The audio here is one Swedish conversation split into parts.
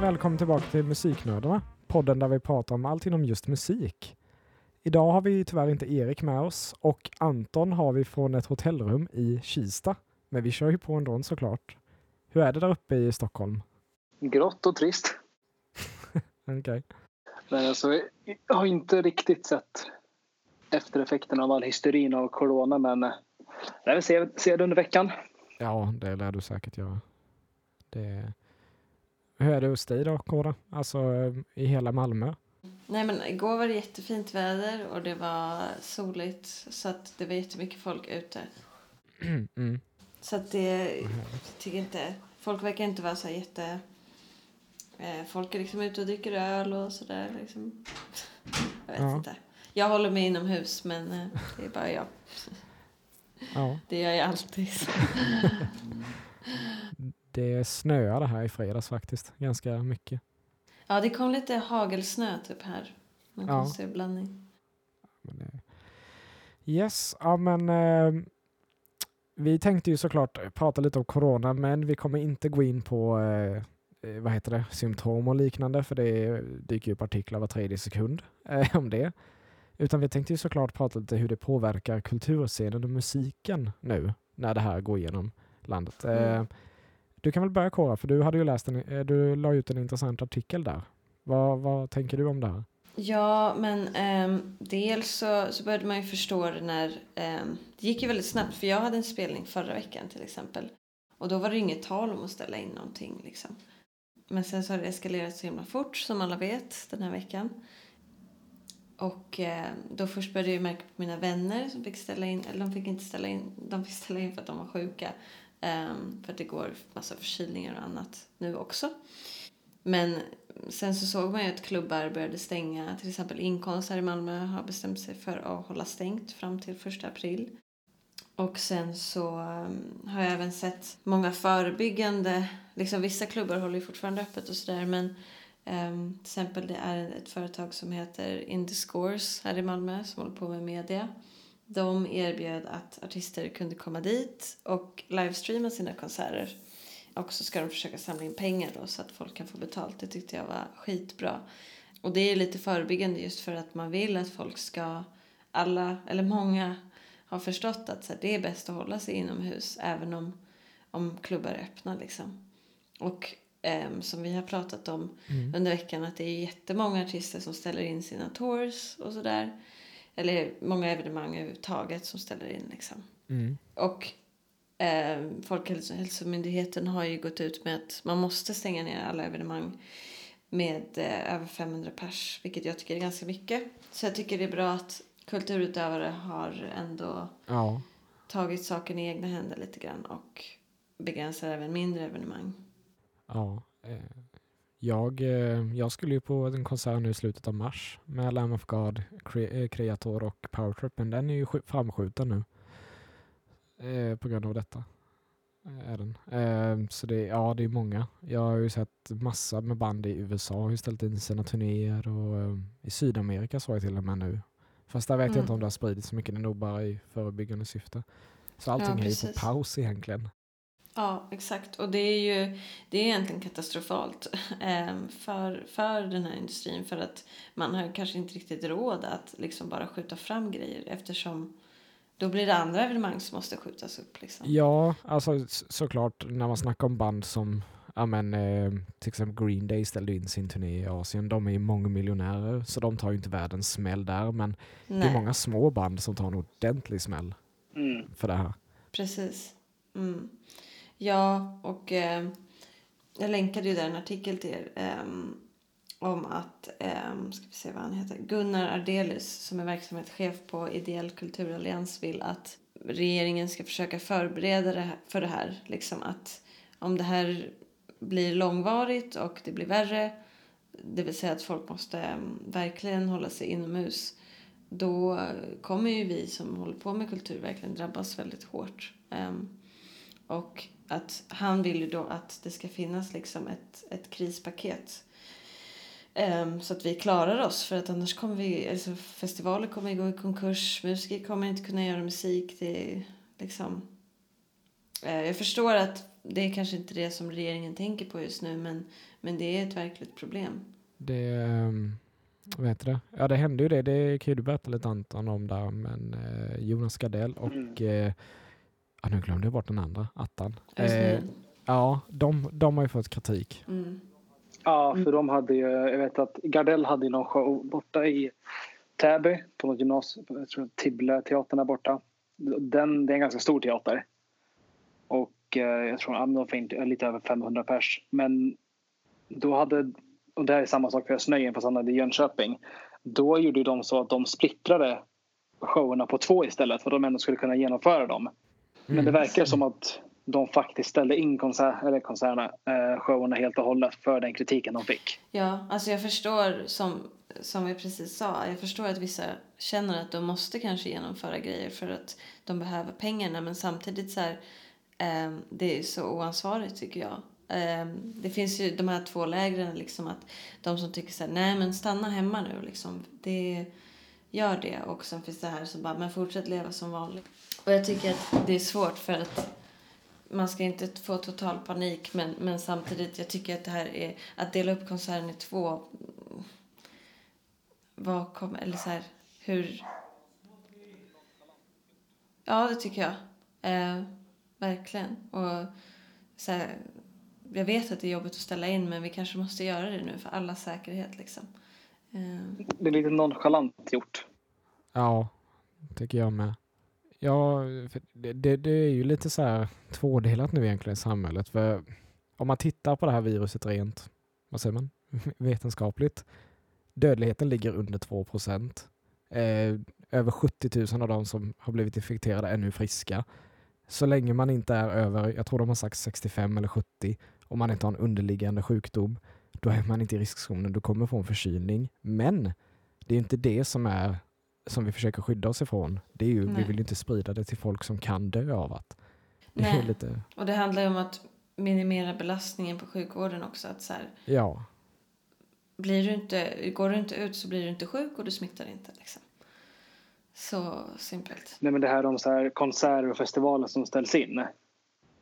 Och välkommen tillbaka till Musiknördarna, podden där vi pratar om allt inom just musik. Idag har vi tyvärr inte Erik med oss och Anton har vi från ett hotellrum i Kista. Men vi kör ju på ändå såklart. Hur är det där uppe i Stockholm? Grått och trist. Okej. Okay. Men alltså, jag har inte riktigt sett eftereffekterna av all hysterin av corona men jag vill se, se det under veckan. Ja, det lär du säkert göra. Det... Hur är det hos dig då, Kåra? Alltså i hela Malmö? Nej men igår var det jättefint väder och det var soligt så att det var jättemycket folk ute. Mm. Så att det, tycker inte, folk verkar inte vara så jätte... Eh, folk är liksom ute och dricker öl och sådär liksom. Jag vet ja. inte. Jag håller mig inomhus men eh, det är bara jag. Ja. Det gör jag alltid. det snöade här i fredags faktiskt, ganska mycket. Ja, det kom lite hagelsnö typ här. En ja. konstig blandning. Yes, ja men eh, vi tänkte ju såklart prata lite om corona men vi kommer inte gå in på eh, eh vad heter det, symptom och liknande för det dyker upp artiklar var tredje sekund eh, om det. Utan vi tänkte ju såklart prata lite hur det påverkar kulturscenen och musiken nu när det här går igenom landet. Mm. Du kan väl börja Kora, för du hade ju läst en, eh, du la ut en intressant artikel där. Vad, vad tänker du om det här? Ja, men um, dels så, så började man ju förstå det när... Um, det gick ju väldigt snabbt, för jag hade en spelning förra veckan till exempel. Och då var det inget tal om att ställa in någonting liksom. Men sen så har det eskalerat så himla fort, som alla vet, den här veckan. Och eh, då först började jag märka på mina vänner som fick ställa in, eller de fick inte ställa in, de fick ställa in för att de var sjuka. Um, för att det går massa förkylningar och annat nu också. Men sen så såg man ju att klubbar började stänga. Till exempel Inkonst här i Malmö har bestämt sig för att hålla stängt fram till 1 april. Och sen så um, har jag även sett många förebyggande, liksom vissa klubbar håller ju fortfarande öppet och sådär men um, till exempel det är ett företag som heter Indiscourse här i Malmö som håller på med media. De erbjöd att artister kunde komma dit och livestreama sina konserter. Och så ska de försöka samla in pengar då så att folk kan få betalt. Det tyckte jag var skitbra. Och det är lite förebyggande just för att man vill att folk ska, alla, eller många har förstått att så här, det är bäst att hålla sig inomhus även om, om klubbar är öppna liksom. Och um, som vi har pratat om mm. under veckan att det är jättemånga artister som ställer in sina tours och sådär eller många evenemang överhuvudtaget som ställer in. Liksom. Mm. Och eh, Folkhälsomyndigheten har ju gått ut med att man måste stänga ner alla evenemang med eh, över 500 pers, vilket jag tycker är ganska mycket. Så jag tycker det är bra att kulturutövare har ändå ja. tagit saken i egna händer lite grann och begränsar även mindre evenemang. Ja, eh, jag, eh, jag skulle ju på en konsert nu i slutet av mars med Lamb of God, Creator och Powertrip, men den är ju framskjuten nu eh, på grund av detta. Är den. Eh, så det, ja, det är många. Jag har ju sett massa med band i USA har ju ställt in sina turnéer och i Sydamerika såg jag till och med nu. Fast där vet mm. jag inte om det har spridits så mycket, det är nog bara i förebyggande syfte. Så allting ja, är ju på paus egentligen. Ja, exakt. Och det är ju det är egentligen katastrofalt ehm, för, för den här industrin. För att man har kanske inte riktigt råd att liksom bara skjuta fram grejer eftersom då blir det andra evenemang som måste skjutas upp. Liksom. Ja, alltså såklart när man snackar om band som ja, men, eh, till exempel Green Day ställde in sin turné i Asien. De är ju många miljonärer så de tar ju inte världens smäll där. Men Nej. det är många små band som tar en ordentlig smäll mm. för det här. Precis. Mm. Ja, och eh, jag länkade ju där en artikel till er eh, om att, eh, ska vi se vad han heter, Gunnar Ardelius som är verksamhetschef på Ideell kulturallians vill att regeringen ska försöka förbereda det här, för det här. Liksom att om det här blir långvarigt och det blir värre, det vill säga att folk måste ehm, verkligen hålla sig inomhus, då kommer ju vi som håller på med kultur verkligen drabbas väldigt hårt. Ehm, och att han vill ju då att det ska finnas liksom ett, ett krispaket. Um, så att vi klarar oss för att annars kommer vi, alltså festivaler kommer gå i konkurs, musiker kommer inte kunna göra musik. Det liksom, uh, jag förstår att det är kanske inte det som regeringen tänker på just nu men, men det är ett verkligt problem. Det, um, vad heter det? Ja, det hände ju det. Det kan ju du berätta lite Anton om där, men eh, Jonas Gardell och Mm. eh, ja, nu glömde jag bort den andra, Attan. Eh, ja, de, de har ju fått kritik. Mm. Ja, för de hade ju, jag vet att Gardell hade ju någon show borta i Täby på något gymnasium, jag tror Tibble teatern där borta. Den, det är en ganska stor teater. Och eh, jag tror att de inte lite över 500 pers. Men då hade, och det här är samma sak för Östnöjen fast han hade i Jönköping. Då gjorde de så att de splittrade showerna på två istället för att de ändå skulle kunna genomföra dem. Men det verkar som att de faktiskt ställde in konsert, eller konserterna, eh, showerna helt och hållet för den kritiken de fick. Ja, alltså jag förstår som, som vi precis sa. Jag förstår att vissa känner att de måste kanske genomföra grejer för att de behöver pengarna. Men samtidigt så här, eh, det är så oansvarigt tycker jag. Eh, det finns ju de här två lägren liksom att de som tycker så här, nej men stanna hemma nu liksom. Det, gör det. Och sen finns det här som bara, men fortsätt leva som vanligt. Och jag tycker att det är svårt för att man ska inte få total panik men, men samtidigt jag tycker att det här är att dela upp konserten i två vad kommer eller så här hur ja det tycker jag eh, verkligen och så här, jag vet att det är jobbigt att ställa in men vi kanske måste göra det nu för allas säkerhet liksom eh, det är lite nonchalant gjort. Ja, tycker jag med. Ja, för det, det, det är ju lite så här tvådelat nu egentligen i samhället. För om man tittar på det här viruset rent, vad säger man, vetenskapligt. Dödligheten ligger under 2 procent. Eh, över 70 000 av de som har blivit infekterade är nu friska. Så länge man inte är över, jag tror de har sagt 65 eller 70, om man inte har en underliggande sjukdom, då är man inte i riskzonen. Du kommer få en förkylning. Men det är inte det som är som vi försöker skydda oss ifrån. Det är ju, vi vill ju inte sprida det till folk som kan dö av att. Det är Nej. lite, och det handlar ju om att minimera belastningen på sjukvården också att så här, ja, blir du inte, går du inte ut så blir du inte sjuk och du smittar inte. Liksom. Så simpelt. Nej, men det här om så här konserter och festivaler som ställs in.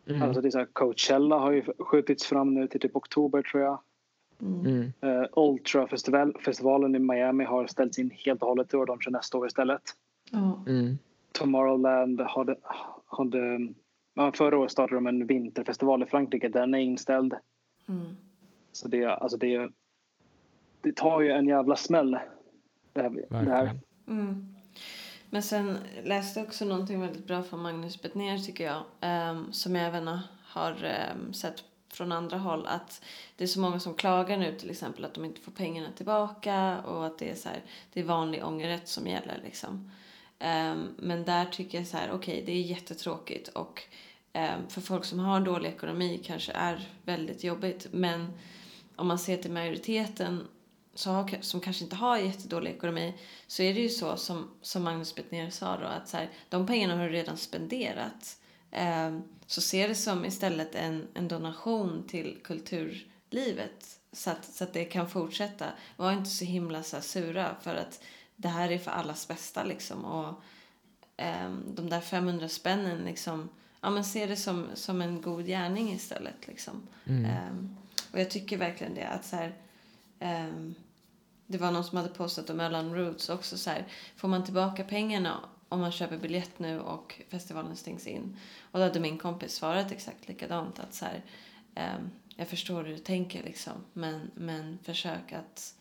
mm. Alltså det är så här, Coachella har ju skjutits fram nu till typ oktober tror jag. Mm. Uh, Ultra-festivalen i Miami har ställts in helt och hållet i år. De kör nästa år istället. Mm. Tomorrowland hade, hade förra året startade de en vinterfestival i Frankrike. Den är inställd. Mm. Så det, alltså det, det tar ju en jävla smäll. Det här, det här. Mm. Men sen läste jag också någonting väldigt bra från Magnus Bettner tycker jag. ehm, som jag även har ehm, sett från andra håll. Att det är så många som klagar nu till exempel att de inte får pengarna tillbaka. Och att det är så här, det är vanlig ångerrätt som gäller liksom. Um, men där tycker jag så här, okej det är jättetråkigt. Och um, för folk som har dålig ekonomi kanske är väldigt jobbigt. Men om man ser till majoriteten så har, som kanske inte har jättedålig ekonomi så är det ju så som, som Magnus Bettner sa då att så här, de pengarna har du redan spenderat. Eh, så se det som istället en, en donation till kulturlivet så att, så att det kan fortsätta. Var inte så himla så sura för att det här är för allas bästa liksom. Och eh, de där 500 spännen liksom, ja men se det som, som en god gärning istället liksom. Mm. Ehm, och jag tycker verkligen det att så här, ehm, det var någon som hade postat om Öland Roots också så här, får man tillbaka pengarna om man köper biljett nu och festivalen stängs in? Och då hade min kompis svarat exakt likadant att så här, ehm, jag förstår hur du tänker liksom, men, men försök att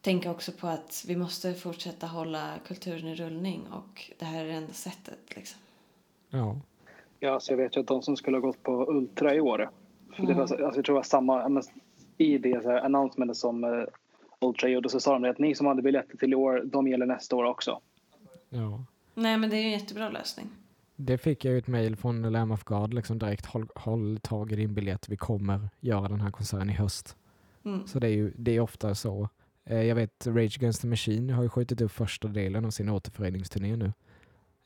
tänka också på att vi måste fortsätta hålla kulturen i rullning och det här är det enda sättet liksom. Ja. Ja, så jag vet ju att de som skulle ha gått på Ultra i år. För det Mm. var, alltså, jag tror det var samma, men i det så här, som uh, Ultra gjorde så sa de det att ni som hade biljetter till i år, de gäller nästa år också. Ja. Nej men det är en jättebra lösning. Det fick jag ju ett mejl från Lamb of God, liksom direkt håll, håll tag i din biljett, vi kommer göra den här konserten i höst. Mm. Så det är ju det är ofta så. Eh, jag vet Rage Against the Machine har ju skjutit upp första delen av sin återföreningsturné nu.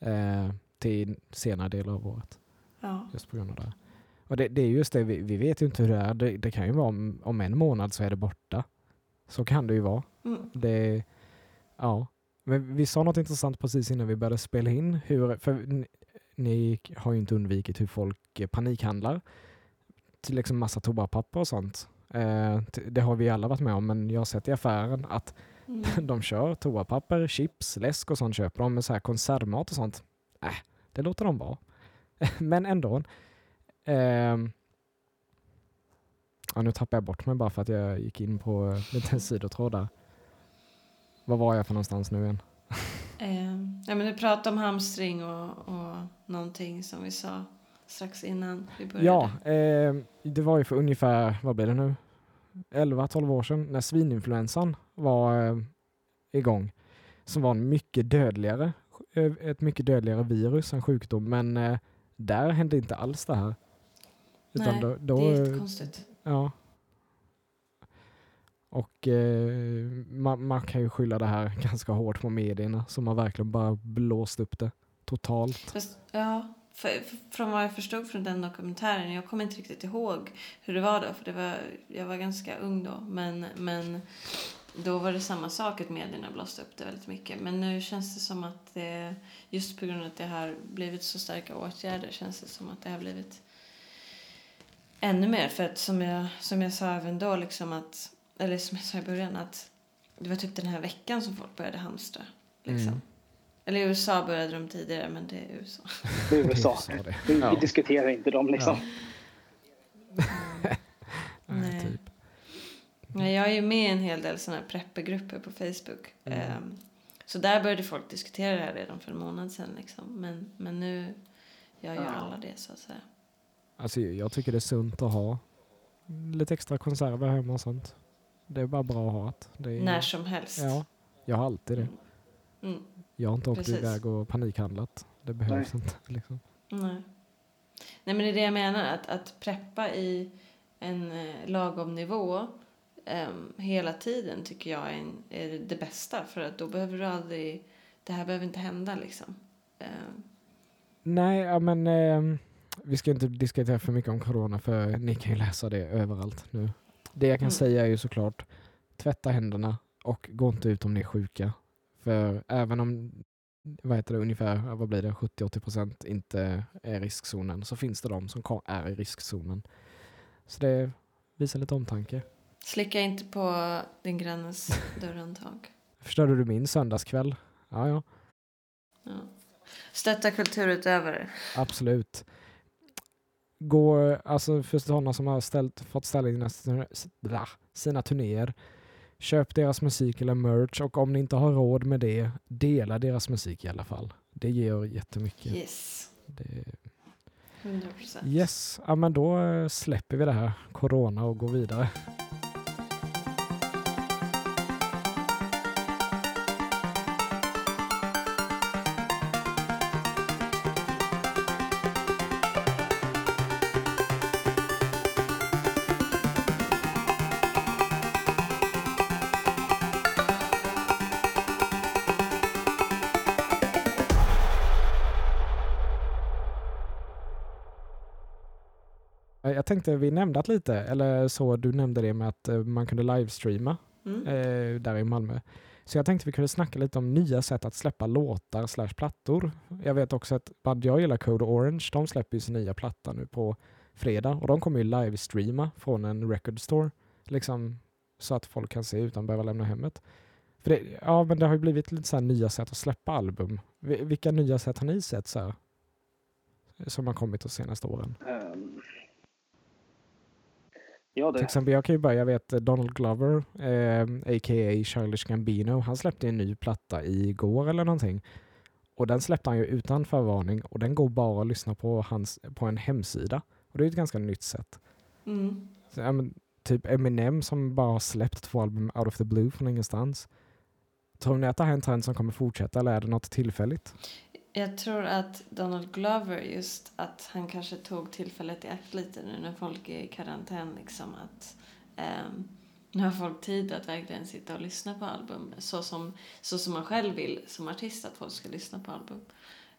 Eh, till senare delar av året. Ja. Just på grund av det. Och det, det är just det, vi, vi vet ju inte hur det är. Det, det kan ju vara om, om en månad så är det borta. Så kan det ju vara. Mm. Det, ja. Men vi sa något intressant precis innan vi började spela in. Hur, för n- ni har ju inte undvikit hur folk eh, panikhandlar till liksom massa toapapper och sånt. Eh, det har vi alla varit med om, men jag har sett i affären att Mm. de kör toapapper, chips, läsk och sånt köper de med så här konservmat och sånt. Äh, det låter de vara. men ändå. Ehm, ja, nu tappar jag bort mig bara för att jag gick in på eh, lite sidotråd där. Var jag för någonstans nu igen? Eh, ja, men du pratade om hamstring och, och någonting som vi sa strax innan vi började. Ja, ehm, det var ju för ungefär, vad blir det nu? 11-12 år sedan när svininfluensan var eh, igång. Som var en mycket dödligare, eh, ett mycket dödligare virus, en sjukdom. Men eh, där hände inte alls det här. Utan Nej, då, då, det är eh, jättekonstigt. Ja. Och eh, man, man kan ju skylla det här ganska hårt på medierna som har verkligen bara blåst upp det totalt. Fast, ja, för, för, från vad jag förstod från den dokumentären, jag kommer inte riktigt ihåg hur det var då, för det var, jag var ganska ung då, men, men då var det samma sak att medierna blåste upp det väldigt mycket. Men nu känns det som att det, just på grund av att det har blivit så starka åtgärder, känns det som att det har blivit ännu mer. För att som jag, som jag sa även då, liksom att, eller som jag sa i början, att det var typ den här veckan som folk började hamstra. Liksom. Mm. Eller i USA började de tidigare, men det är USA. Det är USA. Det är så det. Vi, Ja. vi diskuterar inte dem liksom. Nej, Nej. typ. Nej, jag är ju med i en hel del såna här preppergrupper på Facebook. Mm. Ehm, så där började folk diskutera det här redan för en månad sedan. Liksom. Men, men nu gör ju Ja. alla det så att säga. Alltså, jag tycker det är sunt att ha lite extra konserver hemma och sånt. Det är bara bra att ha det. det är, När som helst. Ja, jag har alltid det. Mm. Jag har inte åkt Precis. iväg och panikhandlat. Det behövs inte. Liksom. Nej. Nej, men det är det jag menar. Att, att preppa i en eh, lagom nivå ehm, hela tiden tycker jag är, en, är det bästa. För att då behöver du aldrig... Det här behöver inte hända liksom. Ehm, Nej, ja, men ehm, vi ska inte diskutera för mycket om corona för ni kan ju läsa det överallt nu. Det jag kan Mm. säga är ju såklart tvätta händerna och gå inte ut om ni är sjuka. För även om vad heter det, ungefär vad blir det, 70-80 procent inte är i riskzonen så finns det de som är i riskzonen. Så det visar lite omtanke. Slicka inte på din grannes dörrhandtag. Förstörde du min söndagskväll? Ja, ja, Ja. Stötta kulturutövare. absolut. Gå, alltså för sådana som har ställt, fått ställa in sina, turnéer, köp deras musik eller merch och om ni inte har råd med det, dela deras musik i alla fall. Det ger jättemycket. Yes. Det, 100 procent. yes, ja, men då eh, släpper vi det här corona och går vidare. Jag tänkte vi nämnde att lite, eller så du nämnde det med att eh, man kunde livestreama Mm. eh, där i Malmö. Så jag tänkte vi kunde snacka lite om nya sätt att släppa låtar slash plattor. Jag vet också att band jag gillar, Code Orange, de släpper ju sin nya platta nu på fredag och de kommer ju livestreama från en record store. Liksom så att folk kan se utan att behöva lämna hemmet. För det, ja, men det har ju blivit lite så här nya sätt att släppa album. Vi- Vilka nya sätt har ni sett så här? Som har kommit de senaste åren? Ehm. Ja, Till det. exempel, jag kan ju börja, jag vet eh, Donald Glover, eh, a.k.a. Childish Gambino, han släppte en ny platta igår eller någonting. Och den släppte han ju utan förvarning och den går bara att lyssna på, hans, på en hemsida. Och det är ett ganska nytt sätt. Mm. Så, ja, men, typ Eminem som bara har släppt två album out of the blue från ingenstans. Tror ni att det här är en trend som kommer fortsätta eller är det något tillfälligt? Jag tror att Donald Glover just att han kanske tog tillfället i akt lite nu när folk är i karantän liksom att ehm, nu har folk tid att verkligen sitta och lyssna på album så som, så som man själv vill som artist att folk ska lyssna på album.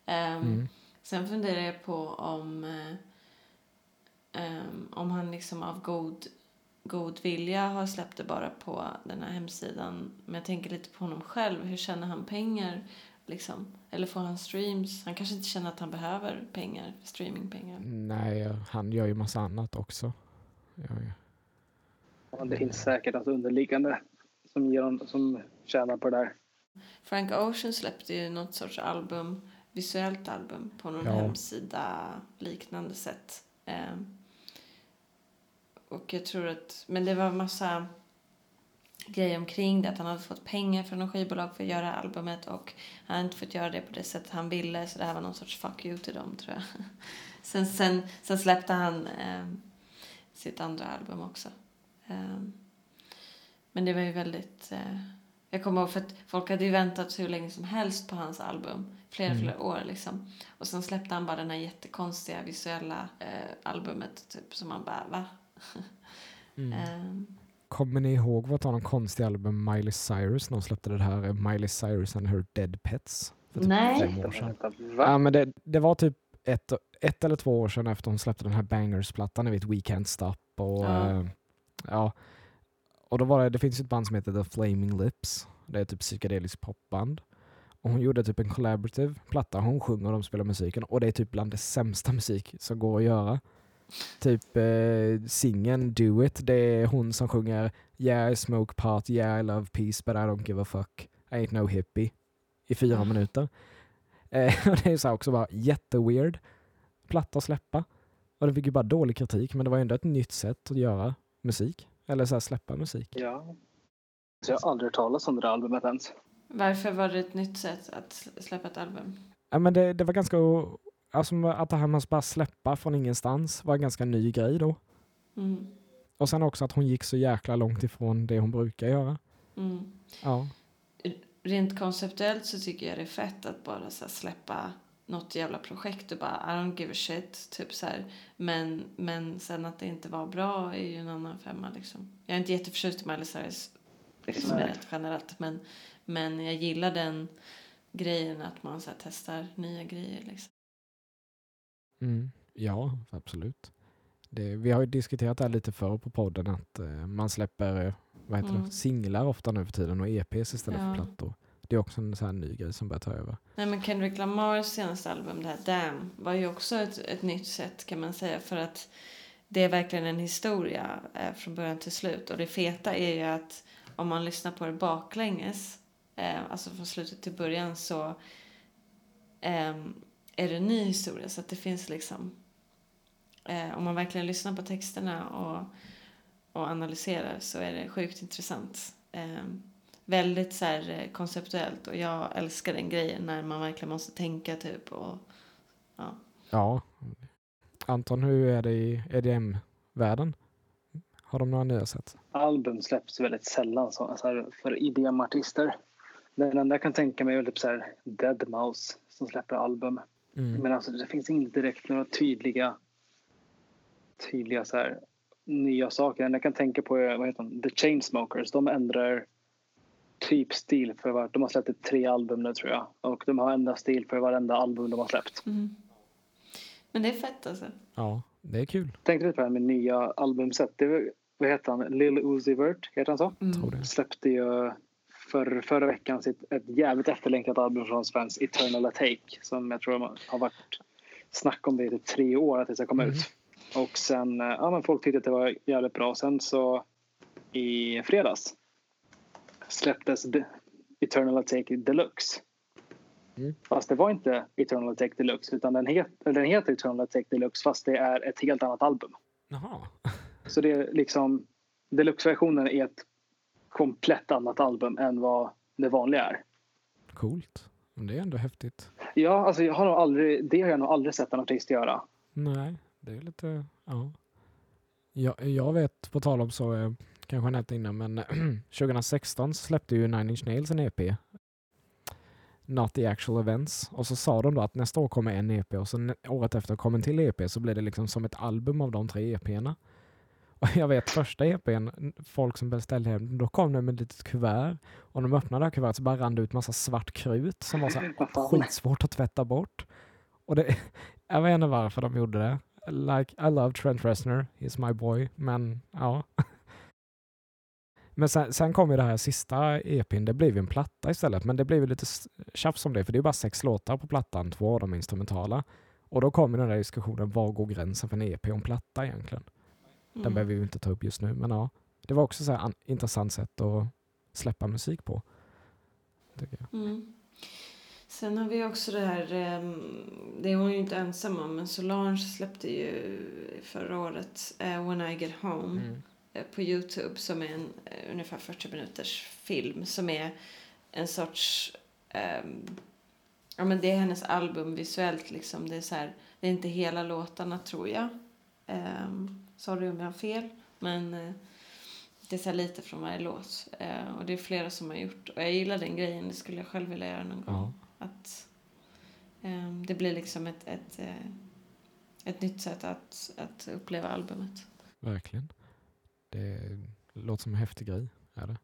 Ehm, Mm. Sen funderar jag på om, ehm, om han liksom av god, god vilja har släppt det bara på den här hemsidan. Men jag tänker lite på honom själv. Hur tjänar han pengar Liksom. Eller får han streams? Han kanske inte känner att han behöver pengar, streamingpengar. Nej, han gör ju massa annat också. Ja, ja. Ja, det finns säkert något underliggande som, ger hon, som tjänar på det där. Frank Ocean släppte ju något sorts album, visuellt album på någon Ja. hemsida liknande sätt. Eh, och jag tror att, men det var massa grejer omkring det, att han hade fått pengar från skivbolag för att göra albumet och han hade inte fått göra det på det sätt han ville så det här var någon sorts fuck you till dem tror jag. Sen, sen, sen släppte han eh, sitt andra album också. Eh, men det var ju väldigt eh, jag kommer ihåg för att folk hade ju väntat hur länge som helst på hans album. Flera, Mm. flera år liksom. Och sen släppte han bara den här jättekonstiga visuella eh, albumet typ som man bara va? Mm. Kommer ni ihåg vad någon konstig album Miley Cyrus när hon släppte det här Miley Cyrus and her dead pets? För typ Nej. fem år sedan. Ja, men det, det var typ ett, ett eller två år sedan efter hon släppte den här Bangers-plattan, ni vet We Can't Stop och Ja. ja. ja. Och då var det, det finns ett band som heter The Flaming Lips. Det är typ psykedelisk popband. Och hon gjorde typ en collaborative platta, hon sjunger och de spelar musiken och det är typ bland det sämsta musik som går att göra. Typ eh, singeln Do It, det är hon som sjunger Yeah I smoke pot, yeah I love peace but I don't give a fuck. I ain't no hippie. I fyra Ah. minuter. Eh, och det är så också bara jätteweird platta att släppa. Och den fick ju bara dålig kritik men det var ju ändå ett nytt sätt att göra musik. Eller så här släppa musik. Ja. Så jag har aldrig hört talas om det där albumet ens. varför var det ett nytt sätt att sl- släppa ett album? Ja, men det, det var ganska, alltså att det här med att bara släppa från ingenstans var en ganska ny grej då. Mm. Och sen också att hon gick så jäkla långt ifrån det hon brukar göra. Mm. Ja, Rent konceptuellt så tycker jag det är fett att bara så släppa något jävla projekt och bara I don't give a shit. Typ så här. Men, men sen att det inte var bra är ju en annan femma liksom. Jag är inte jätteförtjust i Miley Cyrus liksom, rätt generellt. Men, men jag gillar den grejen att man så här, testar nya grejer liksom. Mm. ja absolut. Det, vi har ju diskuterat det här lite förr på podden att eh, man släpper eh, vad heter Mm. det, singlar ofta nu för tiden och EPs istället Ja. för plattor. Det är också en sån här ny grej som börjar ta över. Nej men Kendrick Lamars senaste album, det här Damn, var ju också ett, ett nytt sätt kan man säga för att det är verkligen en historia eh, från början till slut och det feta är ju att om man lyssnar på det baklänges, eh, alltså från slutet till början så ehm, är det en ny historia så att det finns liksom eh, om man verkligen lyssnar på texterna och, och analyserar så är det sjukt intressant. Ehm, väldigt så här eh, konceptuellt och jag älskar den grejen när man verkligen måste tänka typ och ja. Ja. Anton, hur är det i EDM-världen? Har de några nya sätt? Album släpps väldigt sällan så, så här, för IDM-artister. Den enda jag kan tänka mig är väl typ så här Deadmau5 som släpper album. Mm. Men alltså det finns inte direkt några tydliga tydliga så här nya saker. Jag kan tänka på vad heter de? The Chainsmokers. De ändrar typ stil för vart. De har släppt tre album nu tror jag. Och de har ändrat stil för varenda album de har släppt. Mm. Men det är fett alltså. Ja, det är kul. Tänkte lite på det här med nya albumset. Det var, vad heter han? Lil Uzi Vert, heter han så? Mm. Släppte ju för, förra veckan sitt, ett jävligt efterlängtat album från Svens Eternal Take. Som jag tror har varit snack om det i typ tre år att det ska komma Mm. ut. Och sen, eh, ja men folk tyckte att det var jävligt bra. Sen så i fredags släpptes Eternal Take Deluxe. Mm. Fast det var inte Eternal Take Deluxe utan den, het, den heter Eternal Take Deluxe fast det är ett helt annat album. Jaha. Så det är liksom Deluxe-versionen är ett komplett annat album än vad det vanliga är. Coolt. Det är ändå häftigt. Ja, alltså jag har nog aldrig, det har jag nog aldrig sett en artist göra. Nej, det är lite, ja. Jag, jag vet, på tal om så, eh, kanske jag nämnt innan, men 2016 så släppte ju Nine Inch Nails en EP. Not the actual events. Och så sa de då att nästa år kommer en EP och så nä- året efter kommer en till EP så blir det liksom som ett album av de tre EP'erna. Och jag vet första EPn, folk som beställde hem då kom den med ett litet kuvert. Och när de öppnade det här kuvertet så bara rann det ut massa svart krut som var så här skitsvårt att tvätta bort. Och det, jag vet inte varför de gjorde det. Like, I love Trent Reznor, he's my boy, men ja. Men sen, sen kom ju det här sista EPn, det blev ju en platta istället. Men det blev ju lite tjafs om det, för det är bara sex låtar på plattan, två av dem är instrumentala. Och då kom ju den där diskussionen, var går gränsen för en EP och en platta egentligen? Den Mm. behöver vi inte ta upp just nu, men ja. Det var också så an- intressant sätt att släppa musik på. tycker jag. Mm. Sen har vi också det här, ehm, det är hon ju inte ensam om, men Solange släppte ju förra året eh, When I Get Home Mm. eh, på Youtube som är en eh, ungefär 40 minuters film som är en sorts, ehm, ja men det är hennes album visuellt liksom, det är så här, det är inte hela låtarna tror jag. Um, sorry om jag har fel, men eh, det är så lite från varje låt. Eh, och det är flera som har gjort. Och jag gillar den grejen, det skulle jag själv vilja göra någon gång. Ja. Att ehm, det blir liksom ett, ett, eh, ett nytt sätt att, att uppleva albumet. Verkligen. Det låter som en häftig grej. Är det.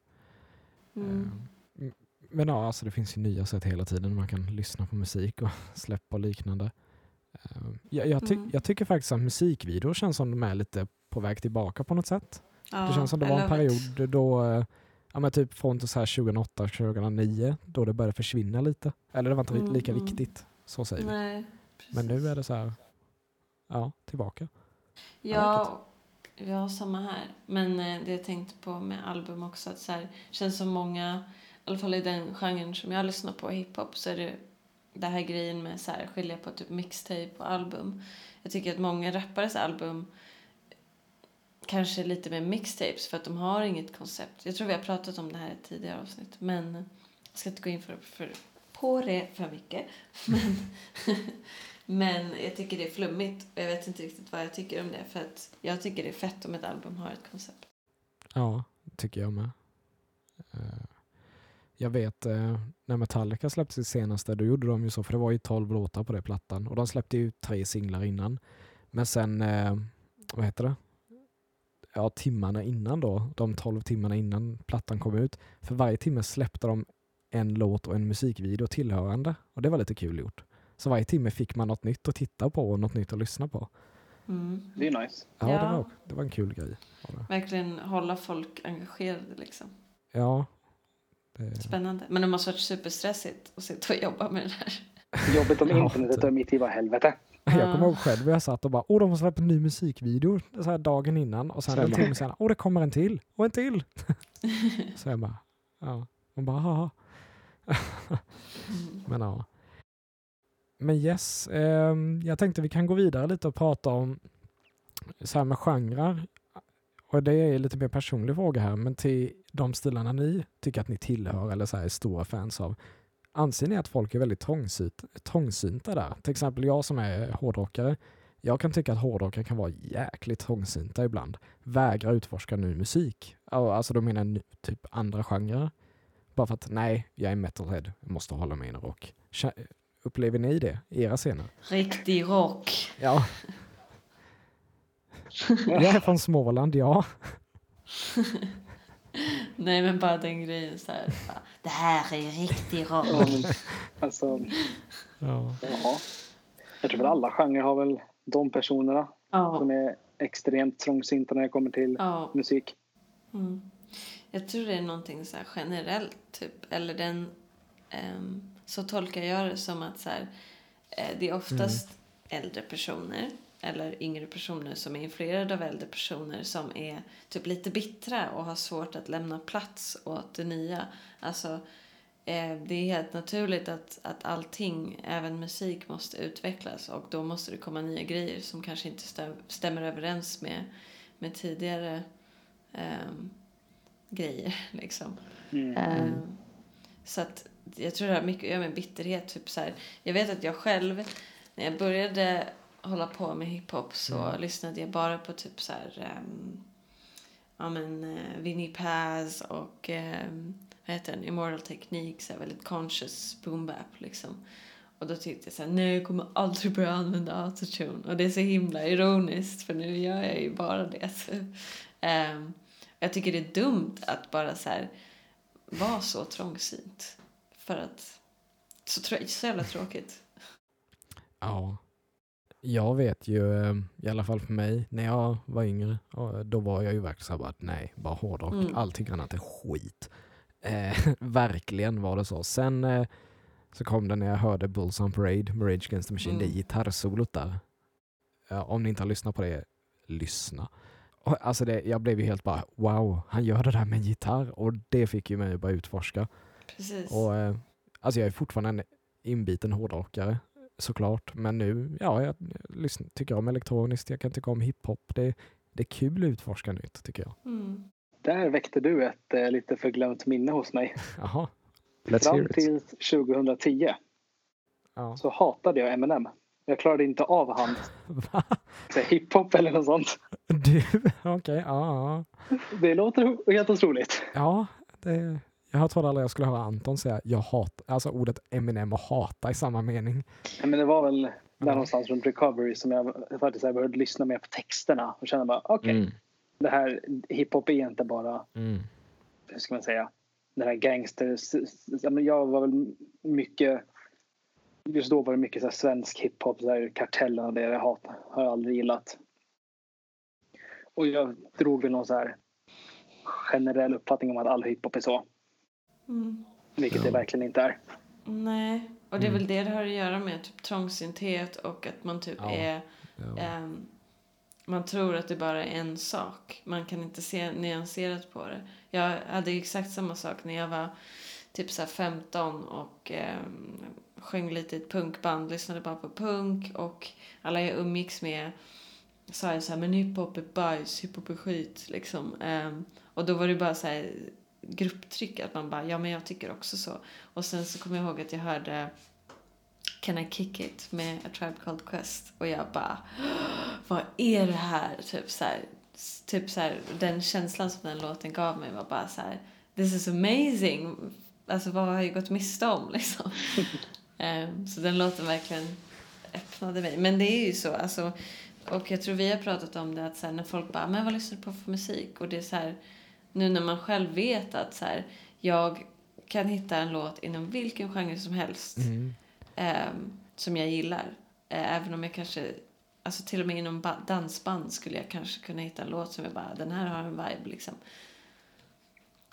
Mm. Ehm, Men ja, alltså det finns ju nya sätt hela tiden. Man kan lyssna på musik och släppa och liknande. Ehm, Jag, jag, ty- Mm. jag tycker faktiskt att musikvideor känns som de är lite på väg tillbaka på något sätt. Ja, det känns som det I var en love it. period då, eh, ja men typ från till så här 2008, 2009, då det började försvinna lite. Eller det var inte Mm, lika mm. viktigt, så säger vi. Nej, Men nu är det så här, ja, tillbaka. Ja, ja, samma här. Men eh, det jag tänkte på med album också, att så här, känns som många, i alla fall i den genren som jag lyssnar på, hiphop, så är det det här grejen med så här, skilja på typ mixtape och album. Jag tycker att många rappares album kanske är lite mer mixtapes för att de har inget koncept. Jag tror vi har pratat om det här i ett tidigare avsnitt, men jag ska inte gå in för, för, på det för mycket. Men, men jag tycker det är flummigt och jag vet inte riktigt vad jag tycker om det för att jag tycker det är fett om ett album har ett koncept. Ja, tycker jag med. Eh, jag vet eh, när Metallica släppte sitt senaste, då gjorde de ju så, för det var ju 12 låtar på den plattan och de släppte ju tre singlar innan. Men sen, eh, vad heter det? Ja, timmarna innan då, de 12 timmarna innan plattan kom ut, för varje timme släppte de en låt och en musikvideo tillhörande och det var lite kul gjort. Så varje timme fick man något nytt att titta på och något nytt att lyssna på. Mm. Det är nice. Ja, Det, Ja. var, det var en kul grej. det. Verkligen hålla folk engagerade liksom. Ja. Det, Spännande. Men det måste varit superstressigt att sitta och jobba med det här. Jobbigt om internetet typ. är mitt i vad helvete. Jag Ja. kommer ihåg själv hur jag satt och bara, åh de har släppt en ny musikvideo så här dagen innan och sen en timme senare, åh det kommer en till och en till. så jag bara, ja, man bara, haha. Mm. Men ja. Men yes, ehm, jag tänkte vi kan gå vidare lite och prata om så här med genrer. Och det är lite mer personlig fråga här, men till de stilarna ni tycker att ni tillhör eller så är stora fans av. Anser ni att folk är väldigt trångsynt, trångsynta där? Till exempel jag som är hårdrockare. Jag kan tycka att hårdrockare kan vara jäkligt trångsynta ibland. Vägrar utforska ny musik. Alltså då menar jag typ andra genrer. Bara för att nej, jag är metalhead, jag måste hålla mig inom rock. Upplever ni det i era scener? Riktig rock. Ja. Jag är från Småland, ja. Nej men bara den grejen så här. bara, Det här är riktig rock. Ja, men, alltså, ja. ja. Jag tror väl alla genrer har väl de personerna Ja. som är extremt trångsynta när det kommer till ja. musik. Mm. Jag tror det är någonting så här generellt, typ. Eller den... ehm, så tolkar jag det som att så här, eh, det är oftast äldre personer eller yngre personer som är influerade av äldre personer som är typ lite bittra och har svårt att lämna plats åt det nya. Alltså, eh, det är helt naturligt att, att allting, även musik, måste utvecklas och då måste det komma nya grejer som kanske inte stäm, stämmer överens med, med tidigare ehm, grejer. Liksom. Mm. Ehm, så att jag tror det har mycket att göra med bitterhet. Typ så här. Jag vet att jag själv, när jag började hålla på med hiphop så Mm. lyssnade jag bara på typ så här, um, ja men uh, Vinnie Paz och um, vad heter den, Immortal Technique, så här, väldigt conscious boom bap liksom. Och då tyckte jag så här, nej jag kommer aldrig börja använda autotune. Och det är så himla ironiskt för nu gör jag ju bara det. Ehm, jag tycker det är dumt att bara så här vara så trångsynt. För att, så, så jävla tråkigt. ja. Jag vet ju, eh, i alla fall för mig, när jag var yngre, då var jag ju verkligen så här bara, nej, bara hårdrock, Mm. allting annat är skit. Eh, verkligen var det så. Sen eh, så kom det när jag hörde Bulls on Parade med Rage Against the Machine, Mm. det gitarrsolot där. Ja, om ni inte har lyssnat på det, lyssna. Och, alltså det, jag blev ju helt bara, wow, han gör det där med en gitarr och det fick ju mig att bara utforska. Precis. Och, eh, alltså jag är fortfarande en inbiten hårdrockare såklart. Men nu, ja, jag lyssn- tycker om elektroniskt, jag kan tycka om hiphop. Det, det är kul att utforska nytt tycker jag. Mm. Där väckte du ett eh, lite förglömt minne hos mig. Jaha, let's hear Fram it. till 2010 Ja. så hatade jag Eminem. Jag klarade inte av han Va? hiphop eller något sånt. Du, okej, ja, ja. Det låter helt otroligt. Ja, det, jag trodde aldrig jag skulle höra Anton säga jag hat, alltså ordet Eminem och hata i samma mening. Ja, Men det var väl där Ja. någonstans runt Recovery som jag faktiskt här började lyssna mer på texterna och känna bara okej, Mm, det här hiphop är inte bara, mm, hur ska man säga, den här men jag var väl mycket, just då var det mycket så här svensk hiphop, så här kartellen och det jag hat, har jag aldrig gillat. Och jag drog väl någon så här generell uppfattning om att all hiphop är så, Mm. vilket Ja. det verkligen inte är. Nej, och det är Mm. väl det det har att göra med typ trångsynthet och att man typ Ja. är ja. Ehm, man tror att det bara är en sak. Man kan inte se nyanserat på det. Jag hade ju exakt samma sak när jag var typ så här 15 och um, sjöng lite i ett punkband, lyssnade bara på punk och alla jag umgicks med sa ju så här, men hiphop är bajs, hiphop är skit liksom. Ehm, och då var det bara så här grupptryck att man bara, ja men jag tycker också så. Och sen så kommer jag ihåg att jag hörde Can I kick it med A Tribe Called Quest och jag bara vad är det här? Typ så här, typ så här, den känslan som den låten gav mig var bara så här this is amazing. Alltså vad har jag gått miste om liksom? Ehm, så den låten verkligen öppnade mig. Men det är ju så, alltså, och jag tror vi har pratat om det att så här, när folk bara, men vad lyssnar du på för musik? Och det är så här, nu när man själv vet att så här, jag kan hitta en låt inom vilken genre som helst Mm. ehm, som jag gillar. Eh, även om jag kanske, alltså till och med inom ba- dansband skulle jag kanske kunna hitta en låt som jag bara, den här har en vibe liksom.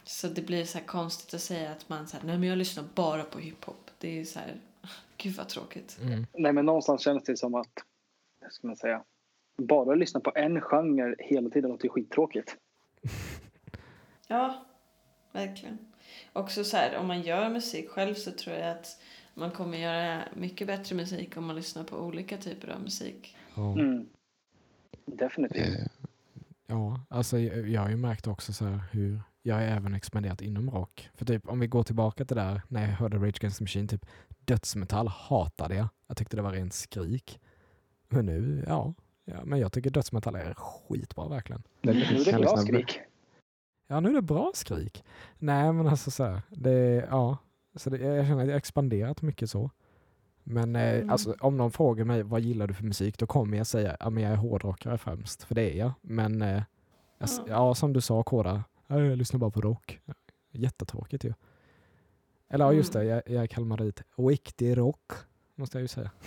Så det blir så här konstigt att säga att man säger nej men jag lyssnar bara på hiphop. Det är ju så här, gud vad tråkigt. Mm. Nej, men någonstans känns det som att, hur ska man säga, bara lyssna på en genre hela tiden låter ju skittråkigt. Ja, verkligen. Också så här, om man gör musik själv så tror jag att man kommer göra mycket bättre musik om man lyssnar på olika typer av musik. Ja. Mm. Definitivt. Eh, Ja, alltså jag, har ju märkt också så här hur jag har även expanderat inom rock. För typ om vi går tillbaka till där när jag hörde Rage Against the Machine, typ dödsmetall hatade jag. Jag tyckte det var rent skrik. Men nu, ja, ja men jag tycker dödsmetall är skitbra verkligen. det Nu är det bra lyssna- skrik. Ja, nu är det bra skrik. Nej, men alltså så här, det, ja, så det, jag känner att jag expanderat mycket så. Men eh, Mm. alltså, om någon frågar mig vad gillar du för musik, då kommer jag säga att ja, jag är hårdrockare främst, för det är jag. Men eh, jag, s- Ja. som du sa ja, jag lyssnar bara på rock. Jättetråkigt ju. Eller ja, just det, Mm. jag, jag är kalmarit. Riktig rock, måste jag ju säga.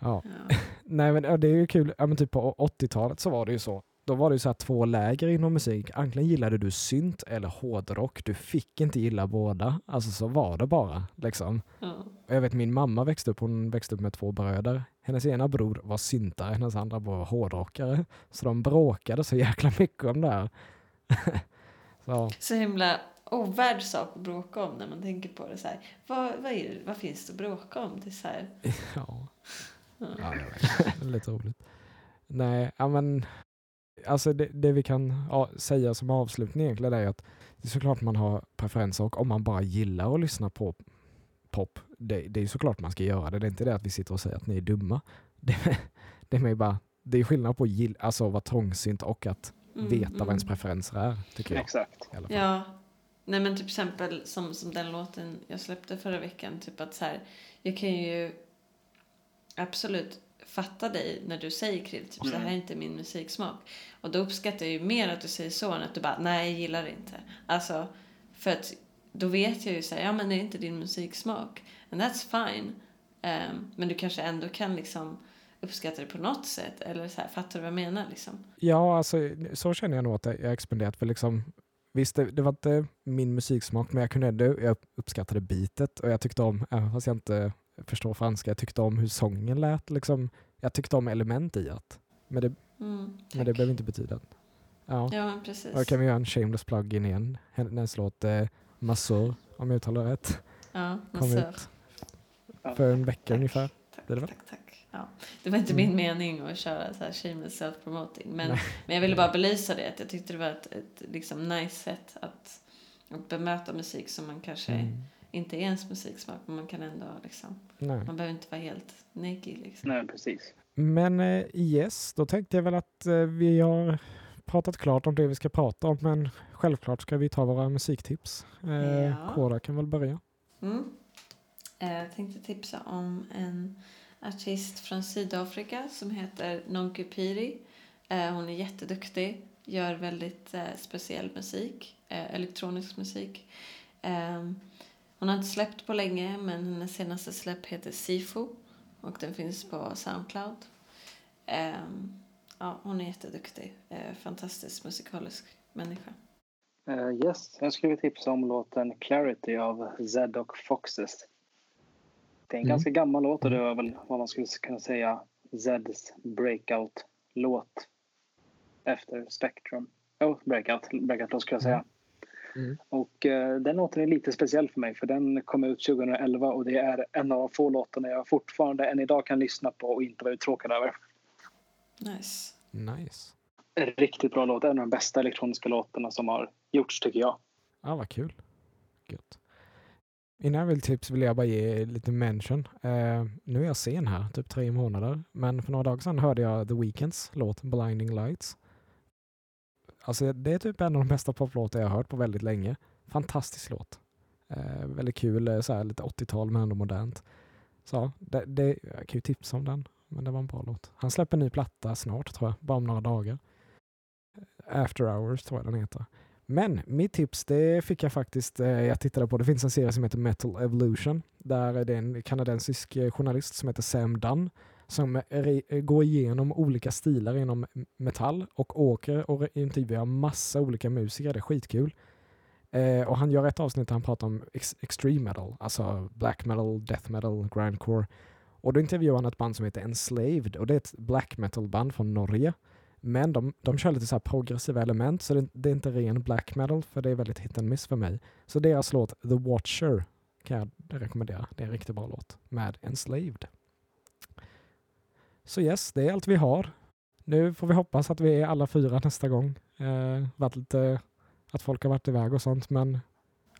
Ja. Ja. Nej men ja, det är ju kul, ja, men typ på 80-talet så var det ju så. Då var det ju så två läger inom musik. Antingen gillade du synt eller hårdrock. Du fick inte gilla båda. Alltså så var det bara. Liksom. Ja. Och jag vet min mamma växte upp, hon växte upp med två bröder. Hennes ena bror var syntare, hennes andra bror var hårdrockare. Så de bråkade så jäkla mycket om det här. så, Så himla ovärd sak att bråka om när man tänker på det så här. Vad, vad, det, vad finns det att bråka om? Det så här, ja. ja. Ja, lite roligt. Nej, ja men alltså det, det vi kan ja, säga som avslutning egentligen är att det är såklart man har preferenser och om man bara gillar att lyssna på pop, det, det är såklart man ska göra det. Det är inte det att vi sitter och säger att ni är dumma. Det, det är bara, det är skillnad på att gill, alltså vara trångsynt och att Mm, veta vad ens mm. preferenser är, tycker jag. Exakt. Ja. Nej men typ exempel som, som den låten jag släppte förra veckan. Typ att så här, jag kan ju absolut fatta dig när du säger Krill, typ så Mm. här är inte min musiksmak. Och då uppskattar jag ju mer att du säger så än att du bara, nej jag gillar det inte. Alltså, för att då vet jag ju så här, ja men det är inte din musiksmak. And that's fine. Ehm, men du kanske ändå kan liksom uppskatta det på något sätt. Eller så här, fattar du vad jag menar? Liksom? Ja, alltså så känner jag nog att jag expanderat. För liksom, visst, det, det var inte min musiksmak, men jag kunde ändå, jag uppskattade beatet och jag tyckte om, även fast jag inte förstår franska, jag tyckte om hur sången lät. Liksom, jag tyckte om element i det. Men det, Mm, men det tack. behöver inte betyda att... Ja. Ja, precis. Då kan vi göra en shameless plug-in igen. Hennes låt eh, Massor, om jag uttalar rätt, Ja, Ja. för en vecka ungefär. Tack, Det det tack, tack. Ja. Det var inte Mm. min mening att köra så här shameless self-promoting. Men, Nej. men jag ville bara belysa det. Att jag tyckte det var ett, ett liksom nice sätt att, att bemöta musik som man kanske Mm. Inte är ens musiksmak. Men man kan ändå liksom, Nej. man behöver inte vara helt naked liksom. Nej, precis. Men eh, yes, då tänkte jag väl att eh, vi har pratat klart om det vi ska prata om, men självklart ska vi ta våra musiktips. Eh, Ja. Kora kan väl börja. Mm. Jag tänkte tipsa om en artist från Sydafrika som heter Nonky Piri. Hon är jätteduktig, gör väldigt speciell musik, elektronisk musik. Eh, Hon har inte släppt på länge men hennes senaste släpp heter Sifu och den finns på Soundcloud. Eh, Ja, hon är jätteduktig, eh, fantastisk musikalisk människa. Uh, yes, jag skulle tipsa om låten Clarity av Zed och Foxes. Det är en Mm. ganska gammal låt och det var väl vad man skulle kunna säga Zeds breakout-låt efter Spectrum. Oh, breakout, breakout skulle jag säga. Mm. Och eh, den låten är lite speciell för mig för den kom ut 2011 och det är en av de få låtarna jag fortfarande än idag kan lyssna på och inte vara uttråkad över. Nice. Nice. En riktigt bra låt, en av de bästa elektroniska låtarna som har gjorts tycker jag. Ja, vad kul. Gött. Innan jag vill tips vill jag bara ge lite mention. Eh, nu är jag sen här, typ tre månader. Men för några dagar sedan hörde jag The Weeknds låt Blinding Lights. Alltså det är typ en av de bästa poplåtar jag har hört på väldigt länge. Fantastisk låt. Eh, väldigt kul, eh, så här, lite 80-tal men ändå modernt. Så det, det, jag kan ju tipsa om den, men det var en bra låt. Han släpper en ny platta snart tror jag, bara om några dagar. Eh, After Hours tror jag den heter. Men mitt tips det fick jag faktiskt, eh, jag tittade på, det finns en serie som heter Metal Evolution där det är en kanadensisk eh, journalist som heter Sam Dunn som går igenom olika stilar inom metall och åker och intervjuar massa olika musiker, det är skitkul. Eh, och han gör ett avsnitt där han pratar om ex- extreme metal, alltså black metal, death metal, grindcore. Och då intervjuar han ett band som heter Enslaved och det är ett black metal band från Norge. Men de, de kör lite så här progressiva element så det, det är inte ren black metal för det är väldigt hit and miss för mig. Så deras låt The Watcher kan jag rekommendera. Det är en riktigt bra låt med Enslaved. Så yes, det är allt vi har. Nu får vi hoppas att vi är alla fyra nästa gång. Eh, varit lite, att folk har varit iväg och sånt men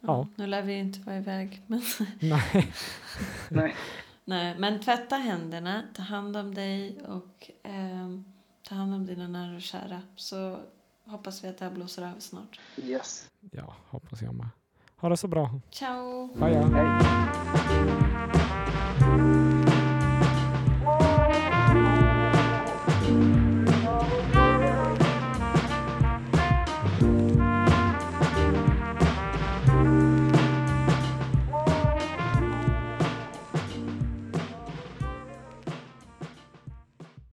Ja. Nu lär vi inte vara iväg. Men, nej. Nej. nej, men tvätta händerna, ta hand om dig och ehm, ta hand om dina nära och kära. Så hoppas vi att det här blåser över snart. Yes. Ja, hoppas jag med. Ha det så bra. Ciao! Bye, ja. Hej.